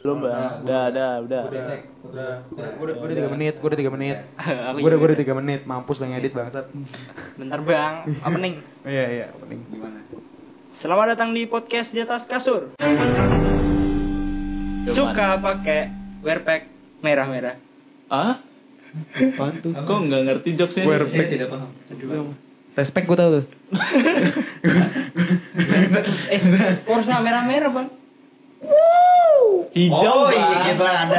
Belum bang. Udah, udah, udah. Udah cek. Udah. Gue udah, gua udah 3 menit, gue udah 3 menit. Gue udah, gue udah 3 menit, mampus lo ngedit bangsat. Bentar bang, opening. Iya, iya, penting. Gimana? Selamat datang di podcast di atas kasur. Suka pakai wearpack merah-merah. Ah? Apaan tuh? Kok nggak ngerti jokesnya? Wear- Saya tidak paham. Respect gue tau tuh. Eh, Corsa merah-merah bang. Hijau. Oh iya kita ada.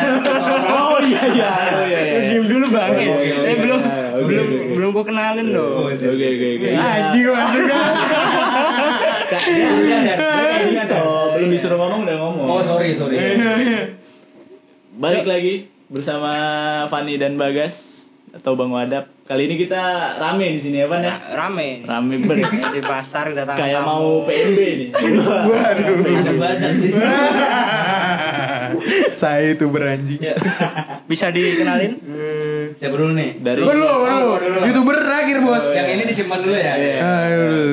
Oh iya iya. Oh iya iya. Dulu bang. Oh, iya, iya, eh iya. belum, Oke, belum, belum gua kenalin dong. Oke oke oke. Masuk kayak gini toh. Belum disuruh ngomong udah ngomong. Oh sorry sorry. Balik lagi bersama Fani dan Bagas atau Bang Wadap. Kali ini kita rame di sini ya, Pan ya? Rame. Rame. Kayak di pasar datang Kayak tamu. mau PNB nih. Waduh. Ada badan di sini. Saya itu beranjing. Bisa dikenalin? Siapa dulu nih? Dari Gue dulu, Oh, dulu. gua dulu. Youtuber terakhir bos. Yang ini disimpan dulu ya. Iya.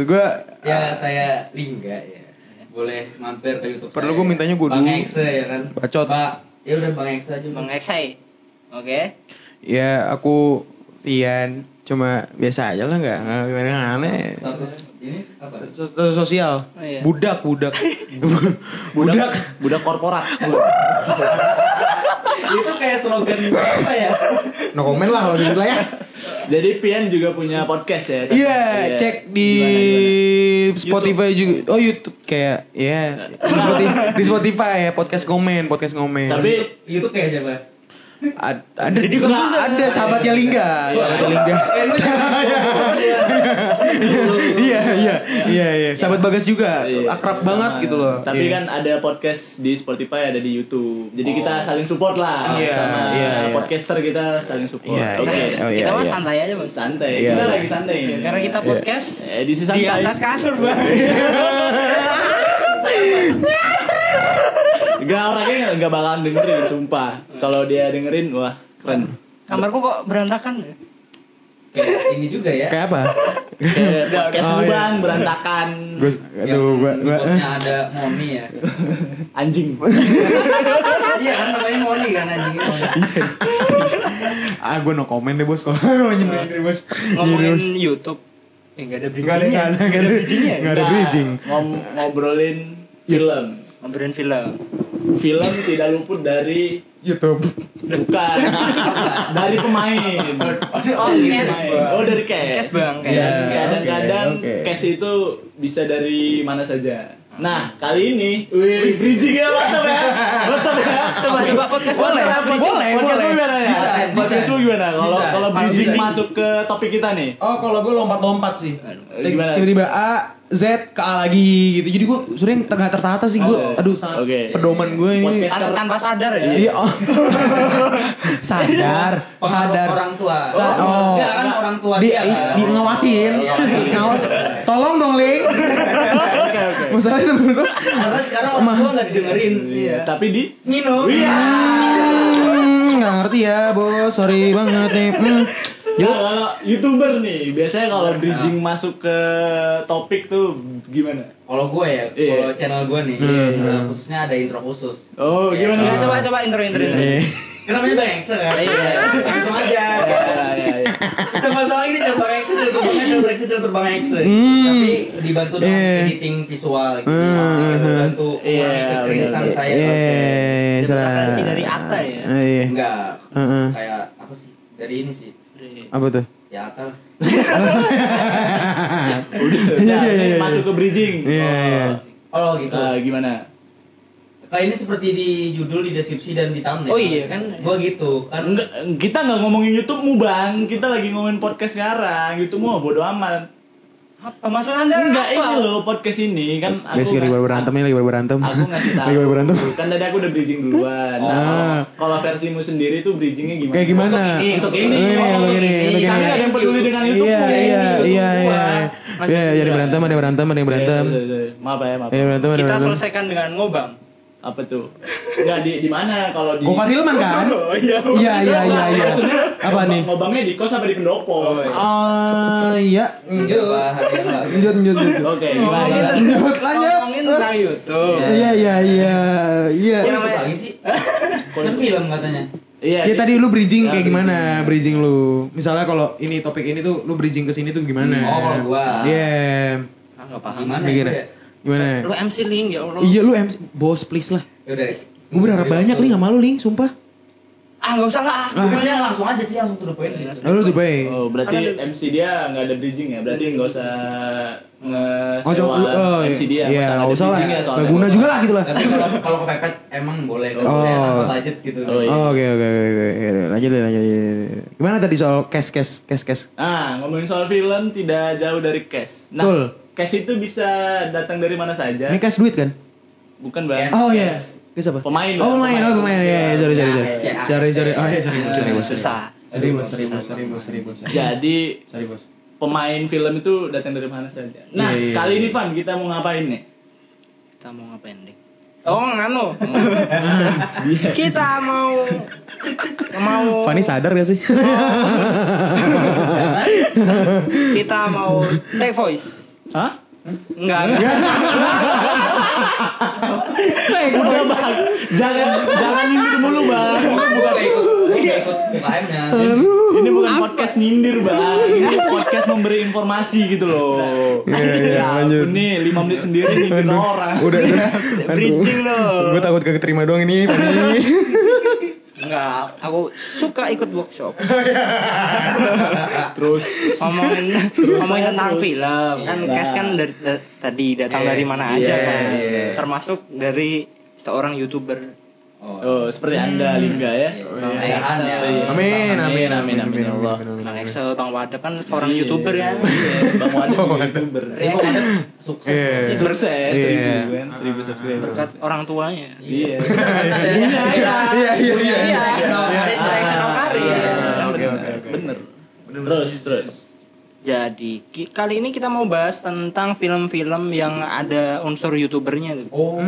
gue Ya saya Lingga ya. Boleh mampir ke YouTube Perlu saya. gua mintanya gua Bang dulu. Ekse ya kan. Bacot. Pak, ya udah Bang Ekse aja. Bang Eksai. Oke. ya aku Vian cuma biasa aja lah nggak nggak nggak aneh. Status ini apa? Status sosial. Oh, iya. Budak, budak. budak budak korporat. Itu kayak slogan apa ya? No comment lah kalau gitu lah ya. Jadi Pian juga punya podcast ya? Iya, cek di Gimana, gimana? Spotify juga. Oh YouTube kayak ya di Spotify, di Spotify ya podcast komen, podcast komen. Tapi YouTube kayak siapa? Ad- ada juga ada sahabatnya Lingga, sahabatnya Lingga. Iya iya iya iya. Sahabat Bagas juga Iya, akrab banget gitu loh. Tapi Iya. kan ada podcast di Spotify, ada di YouTube. Jadi kita saling support lah Iya, sama iya, iya. podcaster kita saling support. Iya, Oke. iya. Oh, iya, kita mah iya. santai aja bang. Santai. Iya, kita iya. lagi santai ini. Karena kita Iya. podcast Edisi di atas kasur bang. Gak orangnya nggak bakalan dengerin, sumpah. Kalau dia dengerin, wah keren. Kamarku kok berantakan ya? Kayak ini juga ya. Kayak apa? Kayak Oh, lu iya. bang, berantakan. Gue Yang aduh gua gua bosnya ada Moni ya. Anjing. Iya kan namanya Moni kan anjing. ah gue no comment deh bos kalau nyindir deh bos. Ngomongin. YouTube. Eh nggak ada bridgingnya. nggak ada nggak ada bridgingnya. nggak ada bridging. ngobrolin film. Ngobrolin film. Film tidak luput dari YouTube. bukan dari pemain. Oh, Dari yes, pemain. Bang. Oh dari cast. Cast, Bang. Ya, Oke, kadang-kadang oke, oke. cast itu bisa dari mana saja. Nah, kali ini, wih, bridgingnya mantap ya, mantap ya. Coba, coba, podcast Boleh, boleh, bridging. boleh, podcast boleh. lu gimana ya? Bisa, podcast lu gimana? Kalau kalau bridging bridging. masuk ke topik kita nih. Oh kalau gue lompat-lompat sih. Gimana? Tiba-tiba A Z ke A lagi gitu. Jadi gue sering tengah tertata sih gue. Oke. Aduh sangat Oke. pedoman gue ini. Podcast. As- tanpa sadar ya. Iya. Oh. Sadar, sadar. orang tua. Sa- oh. Enggak kan orang tua di, dia kan. di ngawasin, ngawas. Tolong dong, Ling. Masalahnya temen gue. Karena sekarang orang tua nggak didengerin. Iya. Tapi di Ngino. Hmm, nggak ngerti ya, bos. Sorry banget nih. Hmm. Nah, kalau youtuber nih, biasanya kalau bridging masuk ke topik tuh gimana? Kalau gue ya, Iya. kalau channel gue nih, Hmm. eh, khususnya ada intro khusus. Oh, Iya. gimana? Nggak, coba coba intro intro intro. Kan namanya Bang Ekse kan? Iya. Langsung aja. Ya, ya, ya. Sama-sama ini channel Bang Ekse, channel terbangnya channel Bang Ekse, channel terbang Ekse. Hmm. Tapi dibantu dengan Iya. editing visual gitu. Hmm. Gitu, Bantu Iya, benar. saya. Eh, salah. referensi dari Atta ya? Eh, Iya. Enggak. Heeh. Kayak apa sih? Dari ini sih. Apa tuh? Ya Atta. Udah, Iya, iya, iya, iya. masuk ke bridging. Iya, iya. Oh gitu. Eh, gimana? Kayak ini seperti di judul, di deskripsi dan di thumbnail. Oh iya, kan. Gua gitu kan. Enggak, kita nggak ngomongin YouTube mu bang, kita lagi ngomongin podcast sekarang. YouTube mu bodo amat. Apa maksud anda? Enggak apa? ini loh podcast ini kan aku Guys, lagi berantem nih, lagi baru berantem. Aku ngasih tahu. Lagi baru berantem. Kan tadi aku udah bridging duluan. Nah, Ah. kalau- kalau versimu sendiri tuh bridgingnya gimana? Kayak gimana? Untuk ini. Untuk ini. Oh, iya, Oh, untuk ini, untuk ini. ada yang peduli dengan YouTube. Iya, mu. iya, YouTube iya, gua. iya. Iya, jadi berantem, ada yang berantem, ada yang berantem. Iya, iya, iya. Maaf ya, maaf. Iya, berantem, ada Kita berantem. selesaikan dengan ngobam. Apa tuh? Enggak di di mana kalau di Gofar Hilman kan? Oh iya. Iya, iya, iya, iya. Maksudnya Apa nih? Ngobamnya di kos apa di pendopo? Oh, iya. Ah, iya. Lanjut, lanjut, lanjut. Oke, gimana? Lanjut, lanjut. Ngomongin tentang YouTube. Iya iya iya iya. Kok ikut lain- lagi sih? Kan film katanya. Iya. Ya tadi lu bridging Ya, kayak gimana? Bridging lu. Misalnya kalau ini topik ini tuh lu bridging ke sini tuh gimana? Oh, kalau gua. Iya. Ah, nggak paham. Gimana Mikir ya? ya? Gimana? Lu MC Link ya Allah. Iya lu MC bos please lah. Yaudah. Gue berharap banyak nih gak malu nih, sumpah. Ah nggak usah lah. Ah. Pokoknya langsung aja sih langsung to the point. Lalu tuh baik. Oh, berarti MC dia nggak ada bridging ya? Berarti nggak usah Oh, nge-sewa coba- oh, MC dia. iya, ada nggak usah lah. bridging ya. Nggak guna juga lah gitu lah. Kalau kepepet emang boleh kalau Oh. saya tanpa budget gitu. Oh, iya. Oh, Oke oke oke oke. Lanjut deh lanjut. lanjut. Gimana tadi soal cash cash cash cash? Ah, ngomongin soal film tidak jauh dari cash. Nah. Cash itu bisa datang dari mana saja. Ini cash duit kan? Bukan bang. Oh iya. Cash. Cash apa? Pemain lah, Oh pemain, oh pemain. Ya, sorry sorry sorry. Ya, Sorry sorry. Oh iya sorry sorry. Susah. Sorry bos sorry bos sorry bos sorry bos. Jadi Sorry bos. pemain film itu datang dari mana saja. Nah, Iya, iya, kali iya. ini Van kita mau ngapain nih? Kita mau ngapain deh? Oh nganu. Iya. Kita mau mau Fanny sadar gak sih? kita mau take voice. Hah? Enggak, enggak. Udah bang, jangan jangan nyindir mulu bang. Ini bukan ikut ikut UKM-nya. Ini bukan podcast nyindir bang, ini podcast memberi informasi gitu loh. Iya, iya, Ya lanjut. nih 5 menit sendiri nyindir orang. Udah. Bridging loh. Gue takut kagak terima doang ini. Fanny. Enggak, aku suka ikut workshop. Terus ngomongin ngomongin tentang terus. film kan Nah. Kes kan dari, da- tadi datang Iya, dari mana iya, aja kan iya. termasuk dari seorang youtuber Oh, seperti Anda Lingga ya. Bang Iya. Ehan ya. Iya. Amin amin amin amin ya Allah. Bang Excel Bang Wadap kan seorang Iya. youtuber kan Iya, Bang Wadid juga youtuber. Dia kok ada sukses. Iya. Sukses Iya. seribu kan, seribu subscriber. berkat orang tuanya Iya. Iya, iya, iya, iya. Iya, Senopari, Ah, Senopari. iya, Oke, bener. oke, oke. Bener. Terus terus. Jadi kali ini kita mau bahas tentang film-film yang ada unsur youtubernya. Oh.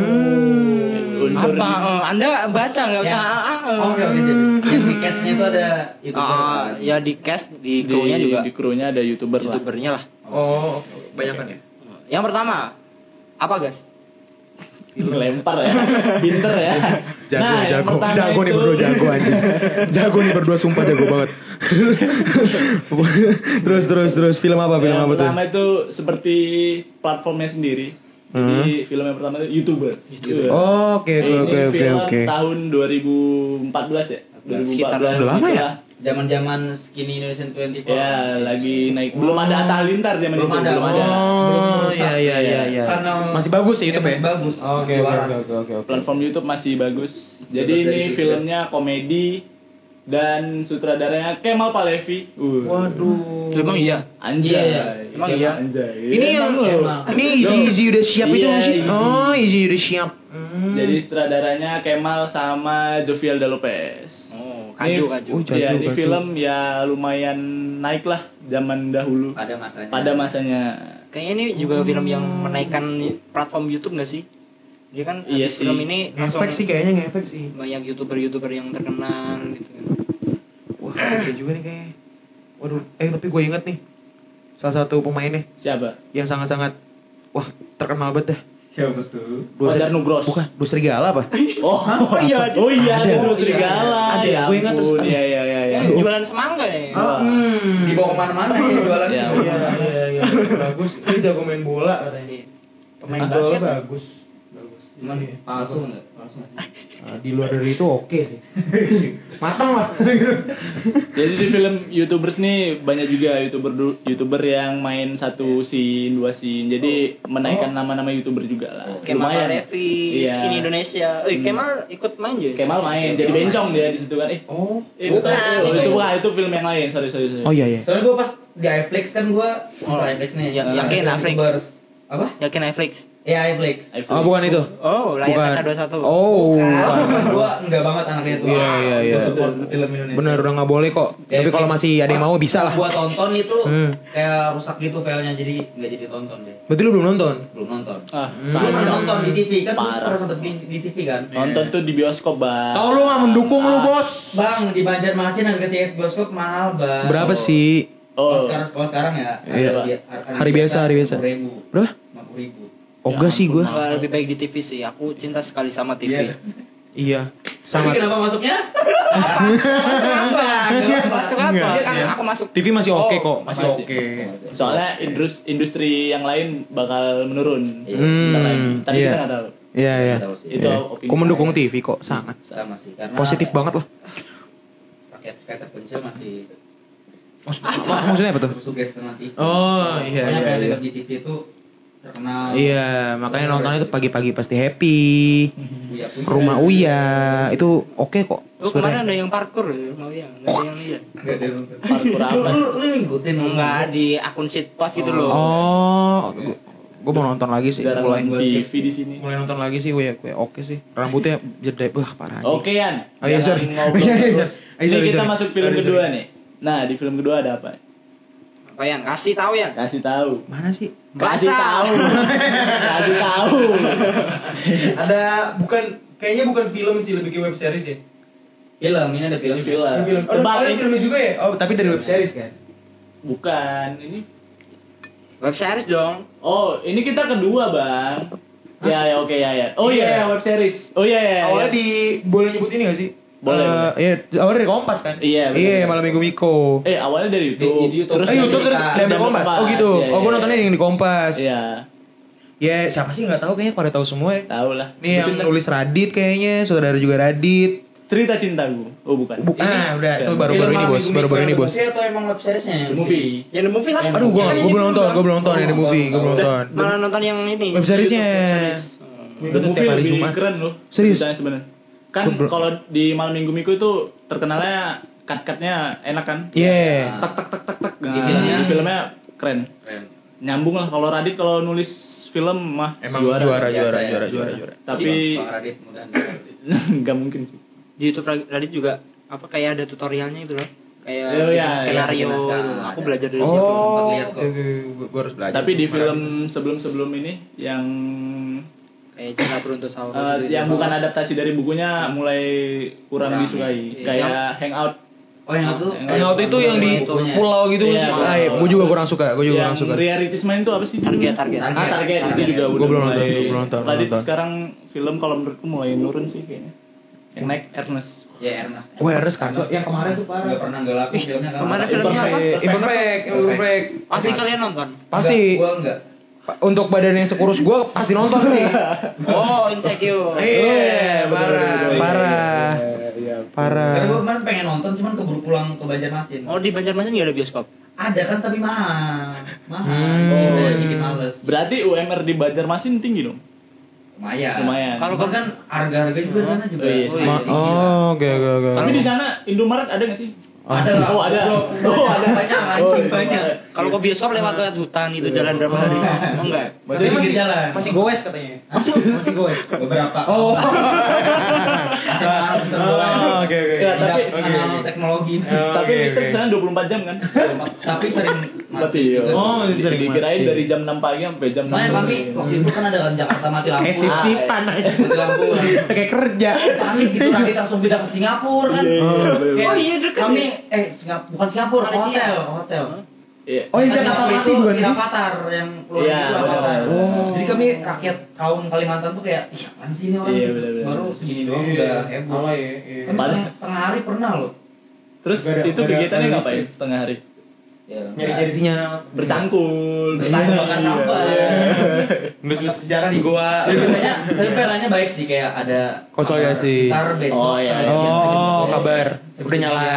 Unsur apa eh, anda baca nggak usah Ya. Oh, oke oke sip. Yang di cast-nya itu ada YouTuber. Ah, ya di cast di di krunya juga di krunya ada youtuber lah. youtubernya lah Oh, banyak kan ya? yang pertama apa guys Lempar ya. Pinter ya. Jago, nah, jago, jago nih itu- berdua jago anjing. Jago nih berdua sumpah jago banget. terus terus terus film apa film yang apa tuh? pertama itu seperti platformnya sendiri. Jadi film yang pertama itu YouTuber. Iya. Oh, oke oke Ini oke oke tahun 2014 ya. 2014. Sekitar udah lama ya? Gitulah. Zaman-zaman Skinny Indonesian 24. Ya, lagi naik. Belum ada Atta Halilintar zaman Belum itu, ada. belum ada. Belum Oh, rusak. iya iya iya iya. Karena Masih bagus ya YouTube ya? Masih bagus. Oke Masih oke oke oke. Platform YouTube masih bagus. Jadi ini dari filmnya komedi dan sutradaranya Kemal Palevi. Uh. Waduh. emang iya Anjay. Iya, Emang iya? Anjay. Ini yang loh. Emang. ini Easy Easy udah siap itu Iya, nggak sih? Easy. Oh, Easy udah siap. Hmm. Jadi sutradaranya Kemal sama Jovialda Lopez. oh kaju Ini- kaju Oh, Kaju, ini film ya lumayan naik lah zaman dahulu. Pada masanya. Pada masanya. kayaknya ini juga film yang menaikkan platform YouTube nggak sih dia kan Iya sih. film ini langsung Ngefek sih kayaknya ngefek sih. banyak youtuber-youtuber yang terkenal gitu kan Wah, bisa juga nih kayaknya. Waduh, eh tapi gue inget nih. Salah satu pemainnya Siapa? yang sangat-sangat wah terkenal banget dah. Siapa tuh? Dua Fajar Nugros. Bukan, Dua Serigala apa? Oh, iya, oh iya, ada. ada Dua Serigala. Ada, ya gue ingat terus. Iya, iya, iya. iya. Jualan semangka ya Hmm. Dibawa ke mana-mana ya jualan. Ya, Iya, iya, iya. Bagus. Ini jago main bola katanya. pemain basket bagus. Bagus. Cuman Iya. palsu enggak? Palsu? Nah, di luar dari itu oke sih. Matang lah. Jadi di film YouTubers nih banyak juga YouTuber YouTuber yang main satu scene, dua scene. Jadi menaikkan nama-nama YouTuber juga lah. Kemal Lumayan. Palevi, Iya. Skin Indonesia. Eh, Kemal ikut main juga. Kemal main, jadi bencong dia di situ kan. Eh, Oh. itu Bukan, oh, itu- itu bukan itu film yang lain. Sorry, sorry, sorry. Oh iya iya. Soalnya gue pas di iFlix kan gue Oh. oh. iFlix nih. Ya- eh, yakin, ada iFlix. YouTubers. Apa? Yakin Netflix. Ya iFlix. iFlix. Oh bukan itu. Oh, layar Bukan. kaca 21. Oh. Bukan, gue enggak banget anaknya tuh. Iya, iya, iya. Support film Indonesia. Bener udah nggak boleh kok. Ya, Tapi kalau masih ada yang mau bisa lah. Gua tonton itu Hmm. kayak rusak gitu filenya jadi nggak jadi tonton deh. Berarti lu belum nonton? Belum nonton. Ah, Hmm. Belum pernah nonton di TV kan gua Parah. pernah sempet di, di TV kan. Nonton tuh di bioskop, Bang. Oh lu nggak mendukung lu bos? Bang di Banjarmasin harga tiket bioskop mahal bang. Berapa sih? Oh. sekarang kalau sekarang ya Iya. Hari biasa, hari biasa. Berapa? Lima ribu. Ogah sih gue. Lebih baik di TV sih. Aku cinta sekali sama TV. Iya. Iya. Tapi Sangat. kenapa masuknya? Masuk apa? Enggak, Kan iya. aku masuk. TV masih oke Oh, kok, masih masih. oke. Soalnya industri, industri yang lain bakal menurun Iya, sebentar lagi. Hmm, Tapi iya. kita nggak tahu. Iya iya. Itu Iya. opini Kok mendukung saya. TV kok sangat. Sama sih karena Positif banget lah. Rakyat rakyat terpencil masih Mak- Maksudnya apa tuh? tersuges dengan TV. Oh, iya, Banyak iya, yang iya. di TV itu terkenal. Iya, makanya nontonnya tuh pagi-pagi pasti happy. Uya Ke rumah Uya itu oke kok. Oh, kemarin ada yang parkour ya, mau yang nggak ada yang lihat. Enggak ada yang nonton. Parkour Lu apa? lu lu ngikutin Enggak di akun Sitpos gitu loh. Oh, gue mau nonton lagi sih. Jarang Mulai TV di sini. mulai nonton lagi sih Uya, Uya oke sih. Rambutnya jeda, wah parah. Oke Yan, Oh, iya, Jangan sorry. ngobrol Iya, iya, terus. sorry. Ini Sorry, kita masuk film Sorry, kedua nih. Nah di film kedua ada apa? Apa yang kasih tahu ya? Kasih tahu. Mana sih? Kasih Baca. tahu. Kasih tahu. Ada bukan kayaknya bukan film sih lebih ke web series ya. Film ini ada film. Ini film. Film. Oh, Tebak ada filmnya juga ya? Oh, tapi dari web series kan? Bukan, ini. Web series dong. Oh, ini kita kedua, Bang. Ya, ya, oke, ya, ya. Oh iya, Iya. ya, web series. Oh iya, ya. ya. Awalnya di boleh nyebut ini gak sih? Boleh, Eh, boleh. Iya, awalnya dari Kompas kan? Iya, bener, Iya, bener. malam minggu Miko. Eh, awalnya dari YouTube. Di- di YouTube. Terus Eh, YouTube terus diambil Diambil Kompas. Kompas, Oh gitu. iya, Oh, gue iya. nontonnya yang di Kompas. Iya, Ya, siapa sih nggak tahu kayaknya pada tahu semua ya. tahu lah. Nih yang nulis Radit kayaknya, saudara juga Radit. cerita cintaku. Oh, bukan. Bu- ah, udah itu baru-baru ini bos, baru-baru ini bos. Movie atau emang web seriesnya? The movie. Yang the movie lah. Aduh, gua Kan gua belum nonton, gua belum nonton yang di movie, gua belum nonton. Malah nonton yang ini. Web seriesnya. YouTube, web series. The Itu movie tiap hari lebih Jumat. keren loh. Serius? Sebenarnya. Kan kalau di malam minggu minggu itu terkenalnya cut-cutnya enak kan? Iya. Tak tak tak tak tak. Nah, Di filmnya? di filmnya keren. Keren. Nyambung lah kalau Radit kalau nulis film mah Emang juara. juara, biasa juara, ya, juara, juara. juara, juara. Tapi Bang Radit nggak mungkin sih. Di YouTube Radit juga apa kayak ada tutorialnya gitu loh. Kayak Oh, iya, bikin skenario iya, bikin gitu. Aku belajar dari Oh, situ. sempat lihat kok. Gue harus belajar. Tapi di film sebelum-sebelum ini yang Kayak cinta beruntun sama eh, yang bukan adaptasi dari bukunya mulai kurang Kurang, disukai. iya. Kayak Hangout. Oh yang itu? Hangout itu yang di Bukunya. pulau gitu Iya. Ah, iya, gue juga kurang suka, gue juga kurang yang suka. Realities itu apa sih? Target, judulnya? target. Ah, target, itu Target. juga Gua udah belum mulai. nonton, gua belum nonton, nonton. sekarang film kalau menurutku mulai nurun sih kayaknya. Yang naik Ernest. Ya Ernest. Wah, Ernest kacau. Yang kemarin tuh Gak pernah gak laku filmnya kan. ke mana filmnya apa? Imperfect, imperfect, imperfect. Pasti kalian nonton. Pasti. Gua enggak. Untuk badan yang sekurus gue pasti nonton sih. Oh, insecure. Iya, parah, parah, Iya. parah. Karena gua kemarin pengen nonton cuman keburu pulang ke Banjarmasin. Oh, di Banjarmasin nggak ada bioskop. Ada kan tapi mahal. Mahal. Hmm. Oh, Oh, saya iya. bikin males. Berarti UMR di Banjarmasin tinggi dong. Lumayan. Lumayan. Kalau kan harga-harga juga di sana juga. Oh, iya sih. Ma- oh, oke oke oke. Tapi di sana Indomaret ada nggak sih? Ada lah. Oh, ada. Oh, ada banyak Oh, anjing iya. banyak. Kalau ke bioskop lewat lewat hutan itu jalan berapa hari? Oh enggak. Tapi masih jalan. Masih goes katanya. Masih goes. beberapa. Oh. Oh, Oke oke. Ya, tapi- Oke. Nano teknologi. Oh, Tapi oke, listrik sana 24 jam kan? Tapi sering mati. Mati. juga. Oh, sering Dikirain dari jam 6 pagi sampai jam 6 Makanya sore. kami waktu itu kan ada kan Jakarta mati lampu. Kayak sip-sipan aja. Mati lampu. Kayak kerja. Panik gitu nanti langsung pindah ke Singapura kan. Iya, Oh, Oh, iya, deket Kami ya? eh bukan Singapura, hotel, hotel. Iya. Oh, yang Jakarta mati itu bukan sih? Avatar yang keluar Iya, itu Avatar. benar. Oh. Jadi kami rakyat kaum Kalimantan tuh kayak, ih apaan sih ini orang? Iya, gitu. benar-benar. Baru segini doang Iya. udah heboh. Alay ya, iya. Kami Padahal- setengah, setengah hari pernah loh. Terus Nggak ada- itu kegiatannya ngapain setengah hari? Ya, Nyari-nyari sinyal. Bercangkul, Bercangkul, makan Iya. sampah. Nulis sejarah di goa. Tapi biasanya, tapi filenya baik sih kayak ada Konsolidasi. Ntar besok. Oh, iya, iya. Oh, kabar. Udah nyala.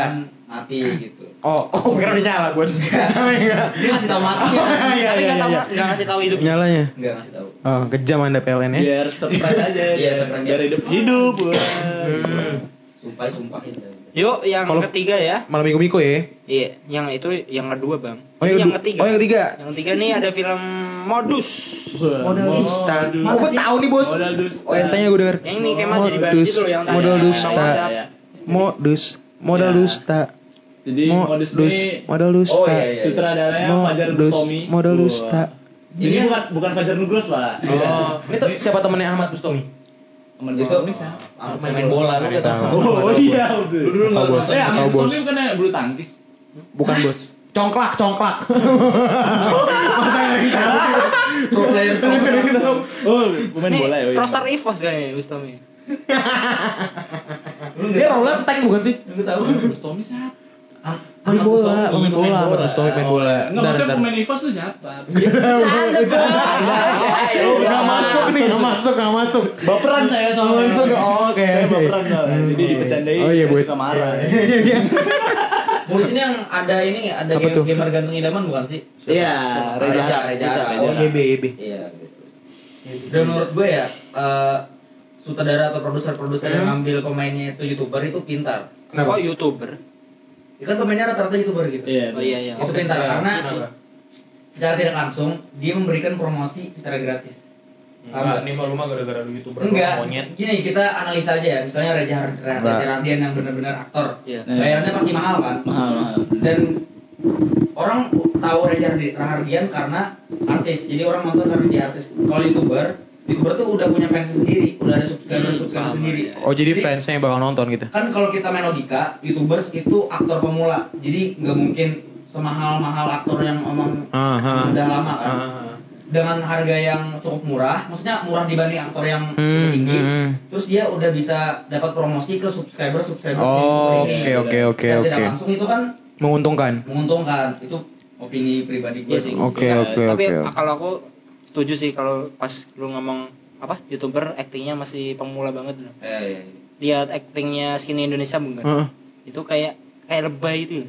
Mati gitu. Oh, oh, kira udah nyala, Bos. Enggak. Dia ngasih tau mati. Iya, Tapi iya, nggak tahu iya. nggak ngasih tahu hidup. Nyalanya. Enggak ngasih tahu. Oh, kejam Anda PLN ya. Biar surprise aja. Iya, surprise. Biar hidup hidup. Hmm. Sumpah sumpahin. Yuk, yang Kalau- ketiga ya. Malam Minggu Miko ya. Iya, yang itu yang kedua, Bang. Oh, yang, yang ketiga. Oh, yang ketiga. Yang ketiga nih ada film Modus. Modal dusta. modus. Oh, gue tahu nih, Bos. Modal dusta. Oh, ST-nya gue denger. Yang ini kemah jadi Modus, bandit loh yang tadi. modal dusta. Iya. Modus, modal Ya. dusta. Jadi modus Modus, ini modal dusta. Oh, iya, iya. sutradaranya Fajar Modus, Bustomi. modal Wah. dusta. Ini bukan bukan Fajar Nugros, Pak. Oh, itu siapa temennya Ahmad Bustomi? Besok Bustomi sih. ah, main bola lu kata. tahu. Oh, tahu, iya, Bos. udah. Lu dulu Tahu, nggak Bos. Eh, Ahmad Bos. Bustomi bukan bulu tangkis. Bukan, Bos. Congklak, congklak. Masa nggak bisa? Pro player congklak. Oh, pemain bola ya. oh iya. Prostar Evos kayaknya Bustomi. Dia roller tank bukan sih? Lu tahu? Terus Tommy siapa? Main bola, pemain bola, Mas Tommy main bola. Enggak maksudnya pemain EVOS tuh siapa? Nggak masuk nih, nggak masuk, nggak masuk. Baperan saya sama Masuk, oh, oke. Saya baperan. Jadi dipecandai Oh iya, suka marah. Mulis ini yang ada ini ada gamer gantung idaman bukan sih? Iya, Reza Reza. Oh, YB, YB. Iya gitu. Dan menurut gue ya, eh, sutradara atau produser-produser yang Hmm. ngambil pemainnya itu youtuber itu pintar. Kenapa? Kok YouTuber? Ya kan pemainnya rata-rata youtuber gitu. Iya. Oh iya iya. Itu pintar karena Iya. secara tidak langsung dia memberikan promosi secara gratis. Enggak, ini mah rumah gara-gara lu youtuber Enggak, monyet. gini kita analisa aja ya. Misalnya Reza Reza. Hardian yang benar-benar aktor. Iya. Bayarannya pasti mahal kan? Mahal, mahal. Dan orang tahu Reza Hardi- Hardian karena artis. Jadi orang nonton karena dia artis. Kalau youtuber, youtuber tuh udah punya fans sendiri, udah ada subscriber Hmm, subscriber sendiri. iya. Oh, jadi fansnya yang bakal nonton gitu. kan kalau kita main logika, youtubers itu aktor pemula. Jadi nggak mungkin semahal-mahal aktor yang emang ah. udah lama kan. Ah. Dengan harga yang cukup murah, maksudnya murah dibanding aktor yang Hmm, tinggi. hmm, hmm. Terus dia udah bisa dapat promosi ke subscriber subscriber Oh, oke oke oke Tidak oke. langsung itu kan Menguntungkan. menguntungkan. Itu opini pribadi gue Iya sih. Oke Ya, oke Tapi oke. kalau aku setuju sih kalau pas lu ngomong apa YouTuber aktingnya masih pemula banget loh. Eh, iya, iya. Lihat aktingnya Skinny Indonesia bukan? Heeh. Itu kayak kayak lebay itu.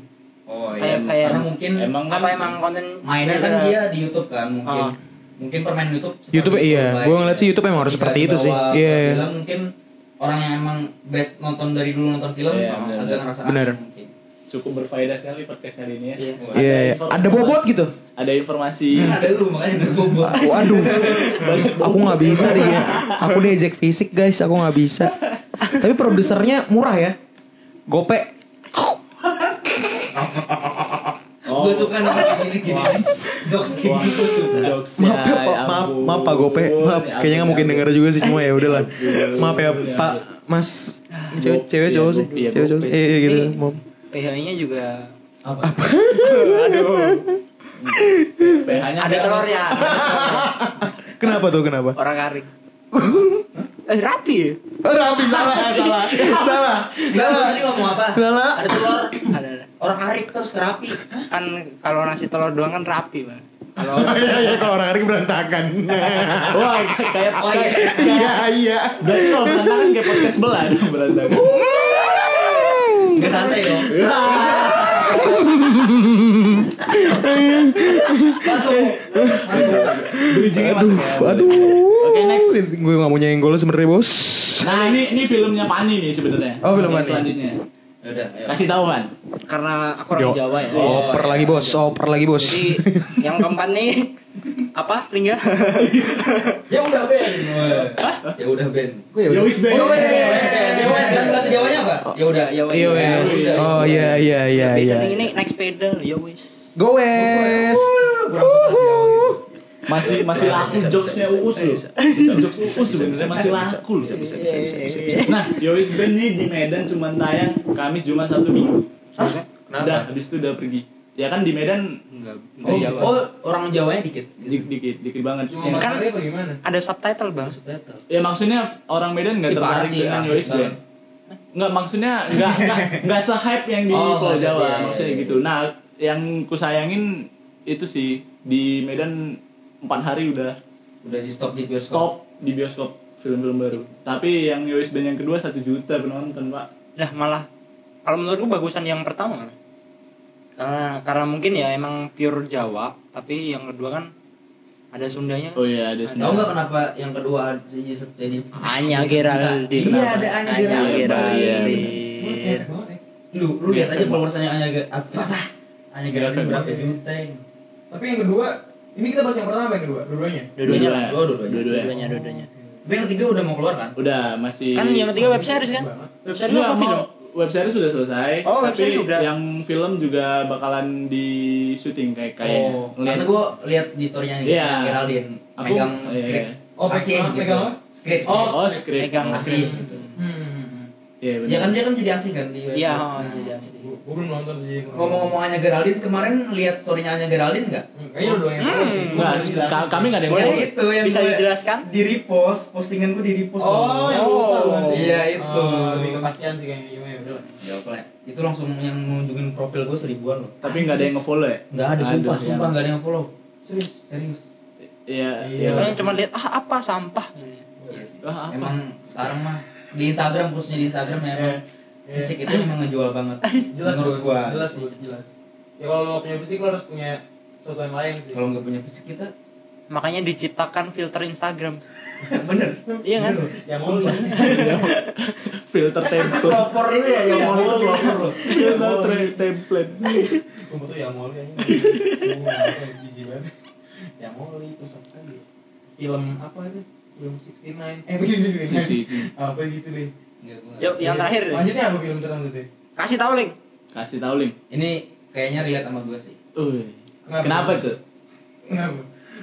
Oh Kayak- iya. kayak- Karena mungkin Emang kan Apa emang konten mainnya kan dia di YouTube kan mungkin. Oh. Mungkin permain YouTube. YouTube, iya. Gua ngeliat sih YouTube emang harus seperti itu sih. Iya, iya. film, mungkin orang yang emang best nonton dari dulu nonton film Iya, agak ngerasa Benar. Cukup berfaedah sekali podcast hari ini ya. Iya. Wah, Iya, iya. informasi- ada bobot gitu. Ada informasi. Kan ada lu makanya ada bobot. Waduh, aku nggak bisa deh ya. Aku diejek fisik guys, aku nggak bisa. Tapi produsernya murah ya. Gope. Oh. Gue suka nih kayak gini-gini. Wah. Jokes kayak gitu suka. Jokes Maaf ya, Pak. maaf, maaf Pak Gope. Maaf, kayaknya nggak mungkin denger juga sih cuma ya udahlah. Maaf ya Pak, Mas. Cewek, cewek Iya, cowok sih. Iya, Cewek cowok. Eh, iya gitu. Ini- Maaf. PH-nya juga Apa? aduh. PH-nya Ada telurnya. Kenapa tuh? Kenapa? Orang karik. eh rapi ya? Oh, Rapi salah, salah. Salah. Lu tadi ngomong apa? Salah. Ada telur. Ada ada. Orang harik terus kerapi. Kan kalau nasi telur doang kan rapi, Bang. Kalau Iya, iya kalau orang hari berantakan. Wah, kayak kayak Oh, iya. Iya, iya. Berarti kalau berantakan kayak podcast sebelah berantakan. Enggak santai dong. Masuk. Masuk. Bridgingnya masuk ya. Aduh. Oke, next. Gue gak mau nyenggol lu sebenernya bos. Nah, ini ini filmnya Pani nih sebenarnya. Oh, film Pani. Selanjutnya. Ya udah, ayo. Kasih tahu kan. karena aku orang Yo. Jawa ya. Oh, Oper iya. lagi bos, oper lagi bos. Jadi yang keempat nih apa? Lingga. Ya udah Ben. Ya udah Ben. Ya wis Ben. Oh, ya Ben. Ya wes kan bahasa Jawanya apa? Ya udah. Ya wes. Iya wes. Oh iya iya iya iya. Ini ini naik sepeda, ya wes. Go wes. Gitu. Masih masih laku jokesnya Uus loh. Jokes Uus sebenarnya masih laku loh. Nah, Yowis Ben nih di Medan cuma tayang Kamis Jumat Sabtu Minggu. Hah? Udah, habis itu udah pergi. Ya kan di Medan Enggak, Oh, enggak Jawa. oh, orang Jawanya dikit. dikit dikit, dikit banget. Cuma Ya, kan? Ada subtitle, Bang. Subtitle. ya maksudnya orang Medan nggak tertarik dengan rasis Yowis Ben. Nggak maksudnya nggak nggak nggak se-hype yang di Oh, Pulau Jawa se- iya, maksudnya iya, gitu. Nah, yang ku sayangin itu sih di Medan empat hari udah Udah di stop di bioskop. stop di bioskop film-film baru. Tapi yang Yowis Ben yang kedua satu juta penonton pak. Nah, malah kalau menurutku bagusan yang pertama. Karena karena mungkin ya emang pure Jawa, tapi yang kedua kan ada Sundanya. Oh iya ada Tahu nggak kenapa yang kedua jadi Hanya Geraldine. Iya ada Anya Hanya Geraldine. Geraldine. Lu lu lihat aja Iya, followersnya Anya. Apa? Anya Geraldine berapa juta ini? Tapi yang kedua, ini kita bahas yang pertama apa yang kedua? Dua-duanya. Dua-duanya lah. Dua, dua-duanya. Dua-duanya. Dua-duanya, dua-duanya. Tapi yang ketiga udah mau keluar kan? Udah masih. Kan yang ketiga web series kan? Web series Enggak, apa film? Web series sudah selesai. Oh, tapi sudah. Yang film juga bakalan di syuting kayak kayaknya. Oh, Ngeliat- karena gua lihat di storynya Iya. Geraldine Aku- megang iya. skrip. Oh, Kasih pegang- gitu. pegang apa? Skrip. Oh, oh, skrip. Megang Kasih. Hmm. Ya Iya benar. Ya kan dia kan jadi asing kan di. Iya, Nah, jadi asli. Gue belum nonton sih. Ngomong-ngomong Anya Geraldine kemarin lihat story-nya Anya Geraldine nggak? Kayaknya udah yang Hmm. sih. Enggak, ka- kami enggak ada yang Boleh follow. itu yang Bisa gue dijelaskan? Di repost, postingan gue di repost. Oh, sih. Iya, itu. Oh, lebih ke kasihan sih kayaknya. Iya, iya. Ya. Itu langsung yang menunjukin profil gue seribuan loh. Tapi enggak ada yang nge-follow ya? Nggak ada, sumpah, Aduh, sumpah ya. nggak ada yang follow. Serius. Serius. Iya. Iya. Orang cuma lihat ah apa sampah. Iya sih. Wah, apa? Emang sekarang mah di Instagram khususnya di Instagram ya emang Iya. fisik itu emang ngejual banget. Jelas menurut gua. Jelas Gus, jelas. Ya kalau lo punya fisik lo harus punya sesuatu yang lain sih. Kalau nggak punya fisik kita Makanya diciptakan filter Instagram. bener. Iya kan? yang mau lo. Filter template. Pelopor itu ya yang mau itu pelopor loh. Filter template. Sumpah tuh yang mau lo yang mau itu ya? Film apa itu? Film 69. Eh, begitu sih. Si, si, si. Apa gitu deh. Yuk, yang terakhir deh. Lanjutnya apa film tertentu deh? Kasih tahu link. Kasih tahu link. Ini kayaknya relate sama gue sih. Kenapa? Kenapa tuh? Kenapa?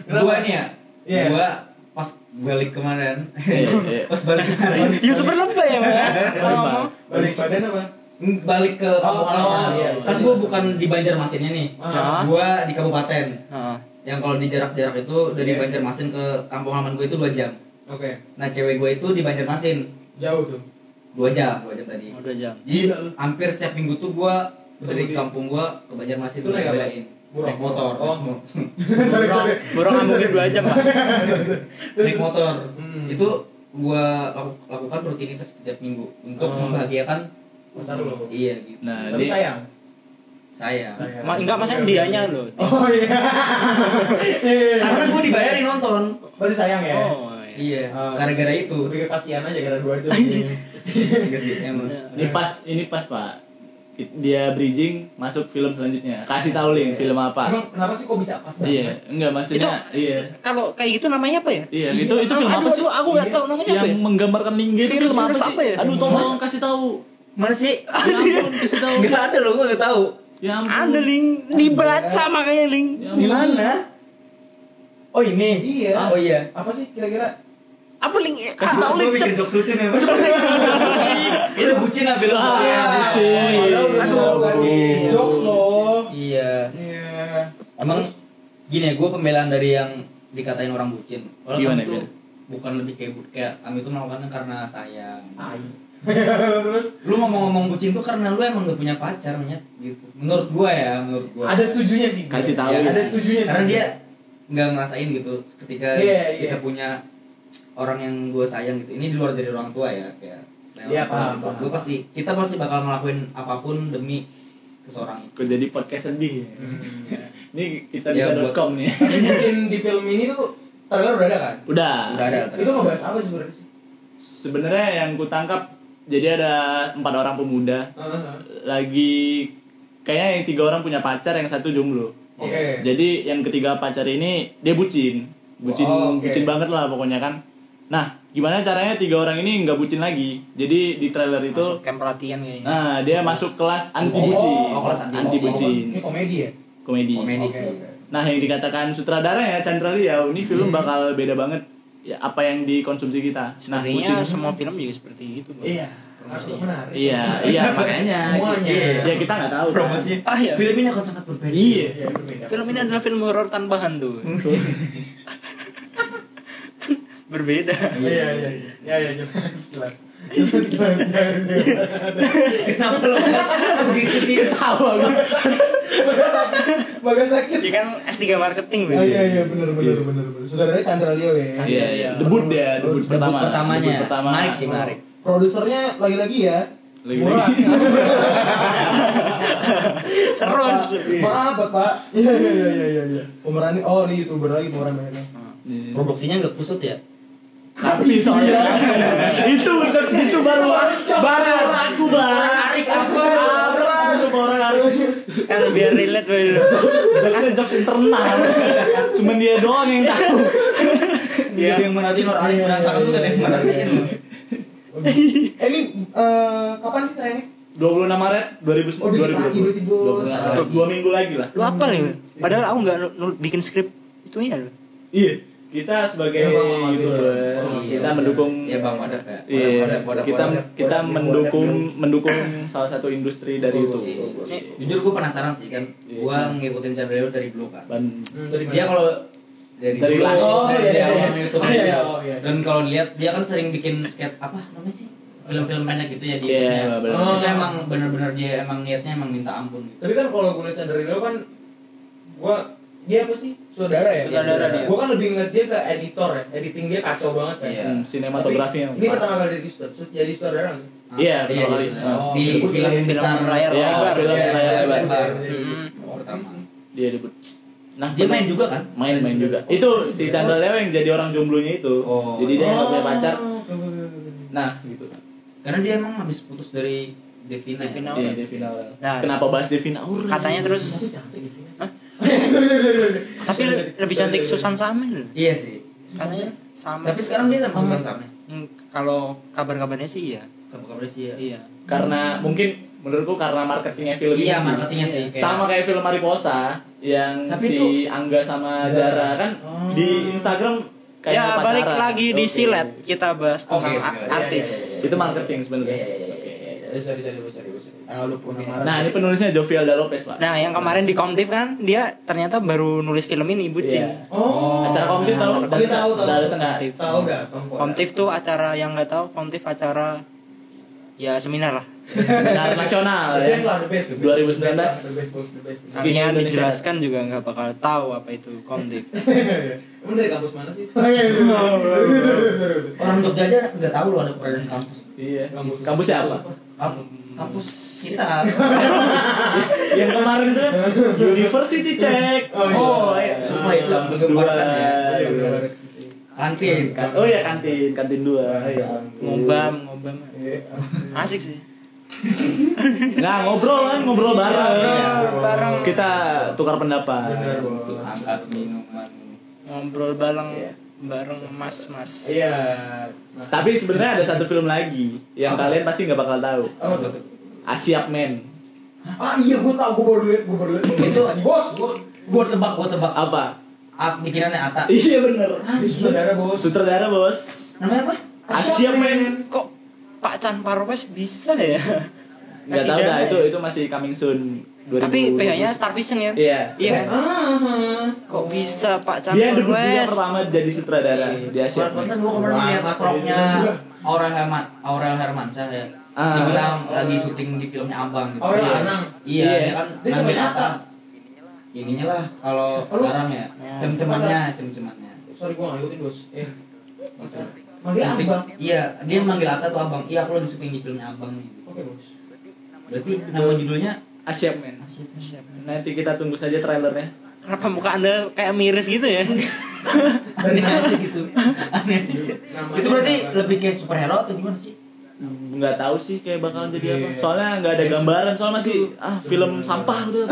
Gua nih ya. Iya. Gua pas balik kemarin. Iya, iya. pas balik kemarin. Youtuber lebay ya, Mbak? Lebay. Balik badan apa? balik ke kampung Oh, halaman. iya, kan iya. gua bukan di Banjarmasinnya nih. Ah. Gua di kabupaten. Heeh. Yang kalau di jarak-jarak itu dari Iya. Banjarmasin ke kampung halaman gue itu 2 jam. Oke. Nah, cewek gue itu di Banjarmasin Jauh tuh. 2 jam, 2 jam tadi. Udah jam. Jadi hampir setiap minggu tuh gua dari kampung gua ke Banjarmasin Itu naik. Naik motor. Oh. Sorry, Burung, sorry. burung nggak mungkin dua jam, Pak. naik motor. Hmm. Itu gua laku- lakukan rutinitas setiap minggu untuk Oh. membahagiakan Pacar lo. Iya gitu. Nah, Tapi dia sayang. Saya. Sayang. Ma, enggak maksudnya dianya loh. Oh iya. Karena gua dibayarin nonton. Berarti sayang ya? Oh, iya. Iya. Oh. Gara-gara itu. Lebih ke kasihan aja gara dua jam. Iya. Sih, emang. ini pas ini pas Pak. Dia bridging masuk film selanjutnya. Kasih tahu link film apa. Emang kenapa sih kok bisa pas banget? Iya, enggak maksudnya iya. Kalau kayak gitu namanya apa ya? Iya, itu itu film aduh, apa sih? Aduh, aku nggak tahu namanya apa Yang ya. menggambarkan linggir itu film apa sih? apa ya? Aduh, tolong kasih tahu. Mana sih? Ya ampun, kasih tahu. Enggak ada loh, gua enggak tahu. Ya ampun. Ada link dibaca makanya link. Ya Di mana? Oh ini. Iya. Oh iya. Apa sih kira-kira? Apa link? Kasih tahu link. bikin jokes lucu nih. Itu bucin lah bilang. Ah, Iya. bucin. Aduh. tahu kan. Aduh. Jokes loh. Iya. Iya. Emang gini ya, gue pembelaan dari yang dikatain orang bucin. Kalau Gimana, gimana? bukan lebih kayak kayak kami tuh melakukannya karena sayang. Terus Lu ngomong-ngomong bucin tuh karena lu emang gak punya pacar, nyet gitu. Menurut gua ya, menurut gua. ada setujunya sih. Kasih tahu. Ya, Ada setujunya sih. Karena dia nggak ngerasain gitu ketika Iya, kita iya. punya orang yang gue sayang gitu. Ini di luar dari orang tua ya, kayak Iya, paham, paham. Gua pasti kita pasti bakal ngelakuin apa pun demi seseorang itu. Kok jadi podcast sedih ya? Ini kita Ya, bisa buat- .com nih. Tapi mungkin di film ini tuh trailer udah ada kan? Udah. Udah ada. Itu ngebahas apa sih sebenarnya sih? Sebenarnya yang ku tangkap jadi ada empat orang pemuda lagi kayaknya yang tiga orang punya pacar yang satu jomblo. Oke. Jadi yang ketiga pacar ini dia bucin, bucin, Oh, oke. bucin banget lah pokoknya kan. Nah, gimana caranya tiga orang ini nggak bucin lagi? Jadi di trailer itu, Masuk camp pelatihan kayaknya. nah dia masuk kelas anti Oh, bucin, oh, kelas anti anti bucin. Ini komedi ya? komedi. Komedi sih. oke. Nah, yang dikatakan sutradara ya Chandra Liao, ini film bakal beda banget ya apa yang dikonsumsi kita. Nah, Sebenarnya bucin. semua film juga seperti itu. Bro. Iya. Harus menarik. Iya, iya makanya. Semuanya. Ya kita nggak tahu. kan. Promosinya. Ah, iya. Film ini akan sangat berbeda. Iya. Iya, berbeda. Film ini adalah film horor tanpa hantu. Berbeda. Iya, iya. Iya, iya, jelas, jelas. Jelas, jelas, jelas, jelas. Kenapa lo begitu sih? Tahu aku. Bagas sakit. Bagas sakit. Ya kan S3 marketing, Bro. Oh, iya, iya, bener, bener, bener, bener. Saudaranya Chandra Leo ya. Iya, iya. Debut dia, debut pertama. pertamanya. Pertama. Menarik sih, menarik. Produsernya lagi-lagi ya. Lagi-lagi. Terus. Maaf, Bapak. Iya, iya, iya, iya, iya, iya. Pemerannya, oh, ini YouTuber lagi pemeran banyak. Iya. Produksinya nggak kusut ya? Tapi soalnya itu itu baru baru aku bang. apa? Itu orang Kan biar relate, Bro. Jokesnya jokes internal. Cuman dia doang yang tahu. Dia yang merhatiin orang Arif berantakan tuh kan yang merhatiin. Eh, ini eh, kapan sih tayangnya? 26 Maret 2019 Oh, dikit lagi, berarti, Bos. 26 Maret. Dua minggu lagi lah. Lu apa nih? Padahal aku nggak bikin skrip itunya loh. Iya. Kita sebagai Ya, Bang Wadah. youtuber Oh, kita iya. mendukung Iya, Bang Wadah, ya. Iya, Wadah, wadah, kita wadah. kita Wadah, mendukung wadah, mendukung salah satu industri dari betul, betul. Jujur gue penasaran sih kan. Iya. Gua ngikutin channel Leo dari dulu kan. Ban- Hmm, dari Dia kalau dari, Dari dulu. Oh, dari iya, iya, awal iya. YouTube Oh, iya, dia. oh, iya. Dan kalau lihat dia kan sering bikin sketch apa namanya sih? Film-film pendek gitu ya di Iya, YouTube-nya. bener. Itu emang bener-bener dia emang niatnya emang minta ampun gitu. Tapi kan kalau gue liat Chandra kan gua dia apa sih? Saudara ya? Saudara dia. Gua kan lebih ngeliat dia ke editor ya. Editing dia kacau banget kan. Iya. Hmm, sinematografinya. Tapi Ini pertama kali jadi sutradara, jadi sutradara nggak sih? Iya, iya, pertama kali. iya. Oh, di film- besar layar Iya, lebar. film Iya, layar iya, lebar. Hmm. pertama. Dia debut. Nah, Dia main juga kan? main main juga. Itu si Chandra Leo yang jadi orang jomblonya itu. Oh. Jadi dia nggak punya pacar. Oh. Nah, gitu. Karena dia emang habis putus dari Devina. ya? Devina. Iya, Devina. Nah, Kenapa bahas Devina? Katanya terus Hah? Tapi le- lebih cantik Susan Samel Iya sih. katanya sama Tapi sekarang dia sama Susan Samnya. Hmm, kalau kabar-kabarnya sih iya Kabar-kabar sih ya. iya karena mungkin menurutku karena marketingnya film Iya, ini marketingnya sih, kayak- sama kayak film Mariposa yang Tapi si itu- Angga sama Zara. Kan Oh. di Instagram kayak ya pacaran. balik lagi di Oke. silet kita bahas tentang oke. artis Iya, iya, iya. itu marketing sebenarnya Iya, iya, iya, bisa. Ah, nah ini penulisnya Jovialda Lopez pak nah yang kemarin di Komtif kan dia ternyata baru nulis film ini bucin Iya. Oh. acara komtif tahu Komtif tahu, tahu. Komtif. Tahu Tongkol. Komtif tuh acara yang nggak tahu Komtif acara ya seminar lah seminar nasional ya best lah, the best. 2019. The best, the best, bos, the best. Skill artinya Indonesia. dijelaskan juga nggak bakal tahu apa itu Komtif Emang dari kampus mana sih? Orang Jogja aja nggak tahu loh ada peradaan kampus. iya Kampus. kampus siapa Kamp- kampus kita. yang kemarin itu kan University check Oh, iya. oh iya Sumpah itu kampus dua ya. Iya. Kantin, kan. oh ya kantin kantin dua iya ngobam ngobam Iya. asik sih nggak ngobrol kan ngobrol bareng Iya, bareng. kita tukar pendapat. Angkat minuman. ngobrol bareng Iya. Bareng mas mas Iya. tapi sebenarnya ada satu film lagi yang Apa? kalian pasti nggak bakal tahu Apa tuh? Asiap Men Ah iya, gue tau, gue baru liat, gue baru liat. Itu bos. Gua tebak, gua tebak. apa At bikinannya Ata. iya bener Ini saudara bos. sutradara bos Namanya apa? Asiap Men kok Pak Chan Parwes bisa ya nggak tahu dah dana itu ya? itu masih coming soon 2020. tapi PH-nya Star Vision ya iya iya kan? Ah, kok bisa Pak Chan dia debut dia pertama jadi sutradara di Asia Pantesan gua kemarin lihat vlognya. Aurel Herman, Aurel Hermansyah ya. Ah. Dia bilang lagi syuting di filmnya Abang gitu. Aurel Iya. Iya, Iya. dia kan Dia apa? Ininya lah kalau Oh, sekarang ya, Ya. cem-cemannya, cem-cemannya. Sorry, gue gak ngikutin bos. Eh. Manggil abang. Iya, dia manggil Ata tuh Abang. Iya, aku lagi syuting di filmnya Abang nih. Oke bos. Berarti nama judulnya? Asia Men. Nanti kita tunggu saja trailernya. Kenapa muka anda kayak miris gitu ya? Aneh aja gitu. Aneh aja. Itu berarti lebih kayak superhero atau gimana sih? nggak tahu sih kayak bakalan jadi apa. Iya. soalnya nggak ada gambaran soalnya masih ah film sampah udah.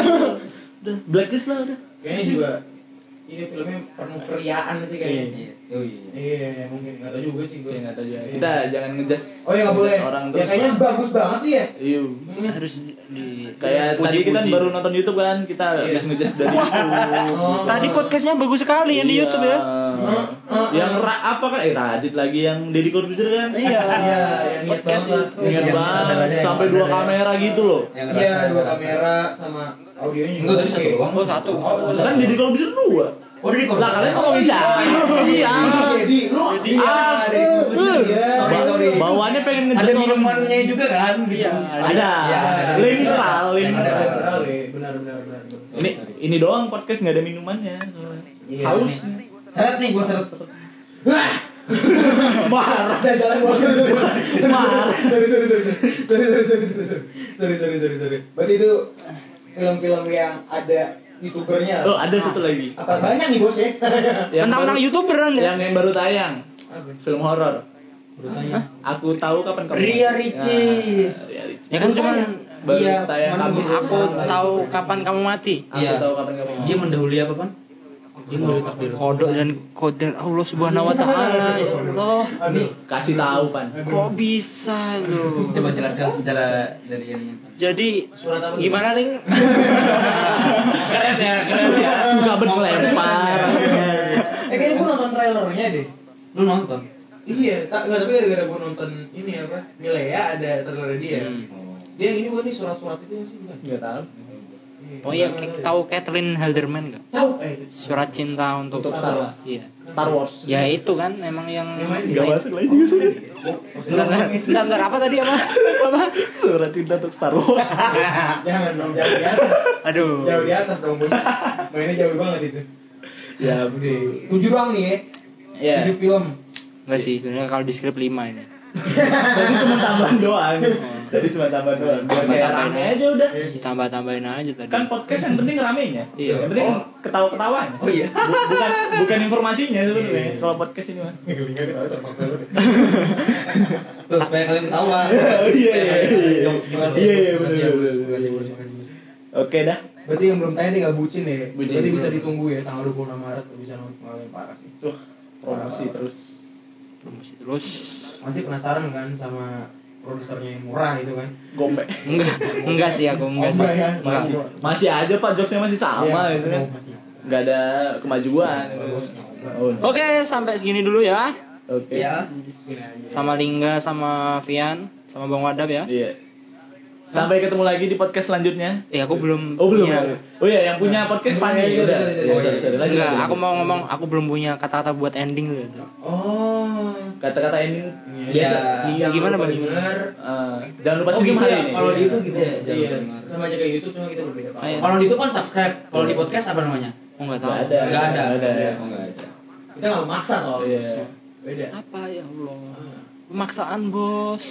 Udah blacklist lah udah. Kayaknya juga ini filmnya penuh keriaan sih kayaknya. Iya. Oh iya. Iya, mungkin nggak tahu juga sih gue. ya nggak tahu juga kita jangan ngejudge Oh ya nggak boleh. orang ya kayaknya bagus banget sih ya. iya harus di kayak tadi kita baru nonton YouTube kan kita Iya. habis ngejudge dari YouTube Oh. tadi podcastnya bagus sekali yang di Iya. YouTube ya yang ra- apa kan eh Radit lagi yang Deddy Corbuzier kan Iya. Iya, yang Podcast banget. sampai dua kamera gitu loh Yang Iya, dua kamera sama Audionya enggak tadi satu doang. Oh, satu. Oh, oh, kan jadi kalau bisa dua. Oh, jadi kalau kalian ngomongin siapa? Iya. Jadi lu jadi Bawaannya pengen ngejar Ada minumannya juga kan gitu. Iya, ada. Literal, literal. Benar, benar, benar. Ini ini doang podcast enggak ada minumannya. Iya. Haus. Seret nih gua seret. Wah. Marah. Dan jalan gua Marah. Sorry, sorry, sorry. Sorry, sorry, sorry. Sorry, sorry, sorry. Berarti itu film-film yang ada youtubernya. oh ada satu lagi Apa banyak nih bos ya? yang mentang-mentang baru- youtuber anda yang yang baru tayang Apa? film horor aku tahu kapan kamu Ria mati. Ricis. Nah, Ria Ricis. ya kan cuman baru Iya, tayang aku tahu kapan kamu mati aku Iya. tahu kapan kamu mati. Dia mendahului apa, Pan? Kodok dan koder Allah subhanahu wa taala ya Allah Nih, kasih tahu pan. kok bisa loh Coba jelaskan secara dari ini. jadi gimana nih Keren ya, keren ya. Suka berkelempar. Eh kayaknya gue nonton trailernya deh. Lu nonton? Iya, tak nggak tapi gara-gara gue nonton ini apa? Milea ada trailer dia. Hmm. Dia yang ini bukan nih surat-surat itu nggak sih bukan? Enggak tahu. Oh iya kayak tahu Catherine Halderman gak Tahu eh surat cinta untuk, Untuk Star. iya Star Wars. ya itu kan emang yang Enggak masuk lagi juga sih. Bentar, bentar, bentar, bentar, apa tadi apa? apa? Surat cinta untuk Star Wars. Jangan dong jauh di atas. Aduh. Jauh di atas dong bos. Mainnya jauh banget itu. ya. Tujuh doang nih ya. ya. Tujuh film. Enggak sih, sebenarnya kalau di skrip 5 ini. Jadi cuma tambahan doang. Jadi cuma tambahan doang. Biar kayak Tambah-tambahin rame aja. aja udah. Ditambah-tambahin aja tadi. Kan podcast yang penting ramenya. Iya. Yang penting ketawa-ketawanya. Oh iya. Bu- bukan bukan informasinya sebenarnya kalau podcast ini mah. Terus banyak kali ketawa. Oh, iya, iya, iya. Iya, iya, ya, Bos. Oke dah. Berarti yang belum tanya dia nggak bucin ya? Bucin. Berarti bisa ditunggu ya tanggal 26 Maret bisa nonton parah sih. Tuh, promosi terus. promosi terus. Masih penasaran kan sama produsernya yang murah itu kan? Gombe. Enggak, enggak sih aku enggak sih. ya? Masih masih aja Pak jokesnya masih sama Iya, gitu kan. Nggak ada kemajuan. Oh, Oke, sampai segini dulu ya. Oke. Iya. Sama Lingga, sama Vian, sama Bang Wadab ya. Iya. Sampai ketemu lagi di podcast selanjutnya. Eh, aku belum Oh belum. punya- Oh iya, yang punya podcast Fanny. Iya, Udah. iya, iya, Oh, iya. sorry, sorry. Lanjut, Enggak, lanjut, aku mau ngomong aku belum punya kata-kata buat ending loh. Oh. Kata-kata ending Iya. biasa. Iya, gimana, Bang? Bener. Eh, jangan lupa Oh, gitu hari ya? ini. Kalau di Iya. YouTube gitu ya. Iya. jangan lupa. Sama aja kayak YouTube cuma kita berbeda. Ayo. Kalau di YouTube kan subscribe. Kalau di podcast apa namanya? Oh, enggak tahu. Nggak ada. Enggak ada. Nggak ada. Oh, nggak ada. Kita nggak maksa soalnya. Iya. Beda. Apa ya Allah? Pemaksaan, Bos.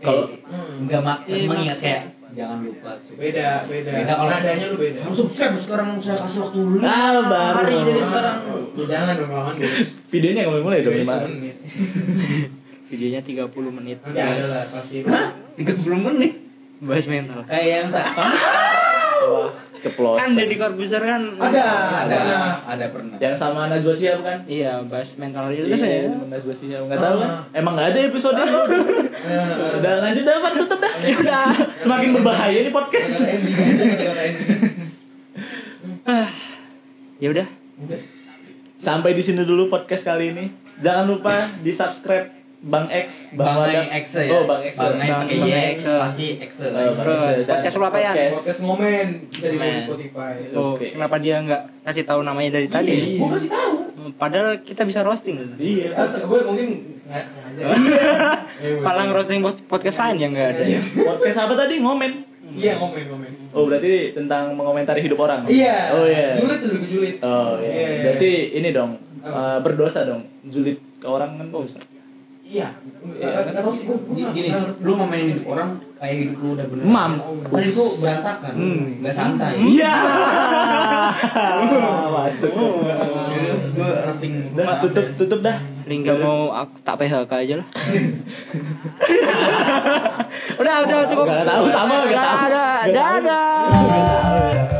Kalau- eh, hmm. Enggak maksa Iya, mengingat maksa. kayak jangan lupa subscribe. beda, beda. Beda kalau nadanya lu beda. Harus subscribe sekarang saya kasih waktu dulu. Ah, baru. Hari dari sekarang. Ya, jangan dong lawan guys. Videonya nggak mulai dong, lima. Videonya 30 menit. Nanti ada lah pasti. Hah? 30 menit. Bahas mental. Kayak yang tak. Wah, ceplosan. Kan Deddy Corbuzier kan Ada, Ada, ada. ada pernah. Yang sama Najwa Shihab kan? Iya, bahas mental itu saya. Iya, Najwa Shihab. Nggak tahu kan? Ah. Emang nggak ada episode itu. Udah lanjut dah, Pak. Tutup dah. Ya udah. Semakin berbahaya nih podcast. Ending. Ya udah. Sampai di sini dulu podcast kali ini. Jangan lupa di subscribe Bang X, Bang Wadab. X ya. Oh, Bang X. Bang X Bang- pakai Bang Y, X. spasi X. Oh, Bang Terus, X. Dan podcast apa ya? podcast. Bisa di Ngomen. Spotify. Oh, Oke. kenapa dia nggak kasih tahu namanya dari tadi? Iya. Gua kasih tahu. Padahal kita bisa roasting. Iya. Ah, gue mungkin sengaja. sengaja. Eh, roasting podcast lain yang nggak ada. Podcast apa tadi? Ngomen. Iya ngomen ngomen. Oh, berarti tentang mengomentari hidup orang. Iya. Oh iya. Julid lebih julid. Oh iya. Iya. Berarti ini dong eh, berdosa dong. Julid ke orang kan dosa. Iya. Sih gue. Gini, lu mau main hidup orang kayak hidup lu udah bener. Mam. Kan itu berantakan. Hmm. Enggak santai. Iya. Masuk. Gue roasting. Udah tutup tutup dah. Lingga mau aku tak PHK aja lah. udah, udah cukup. Gak tahu sama, gak tahu. Dadah, Gak tahu. dadah. Gak.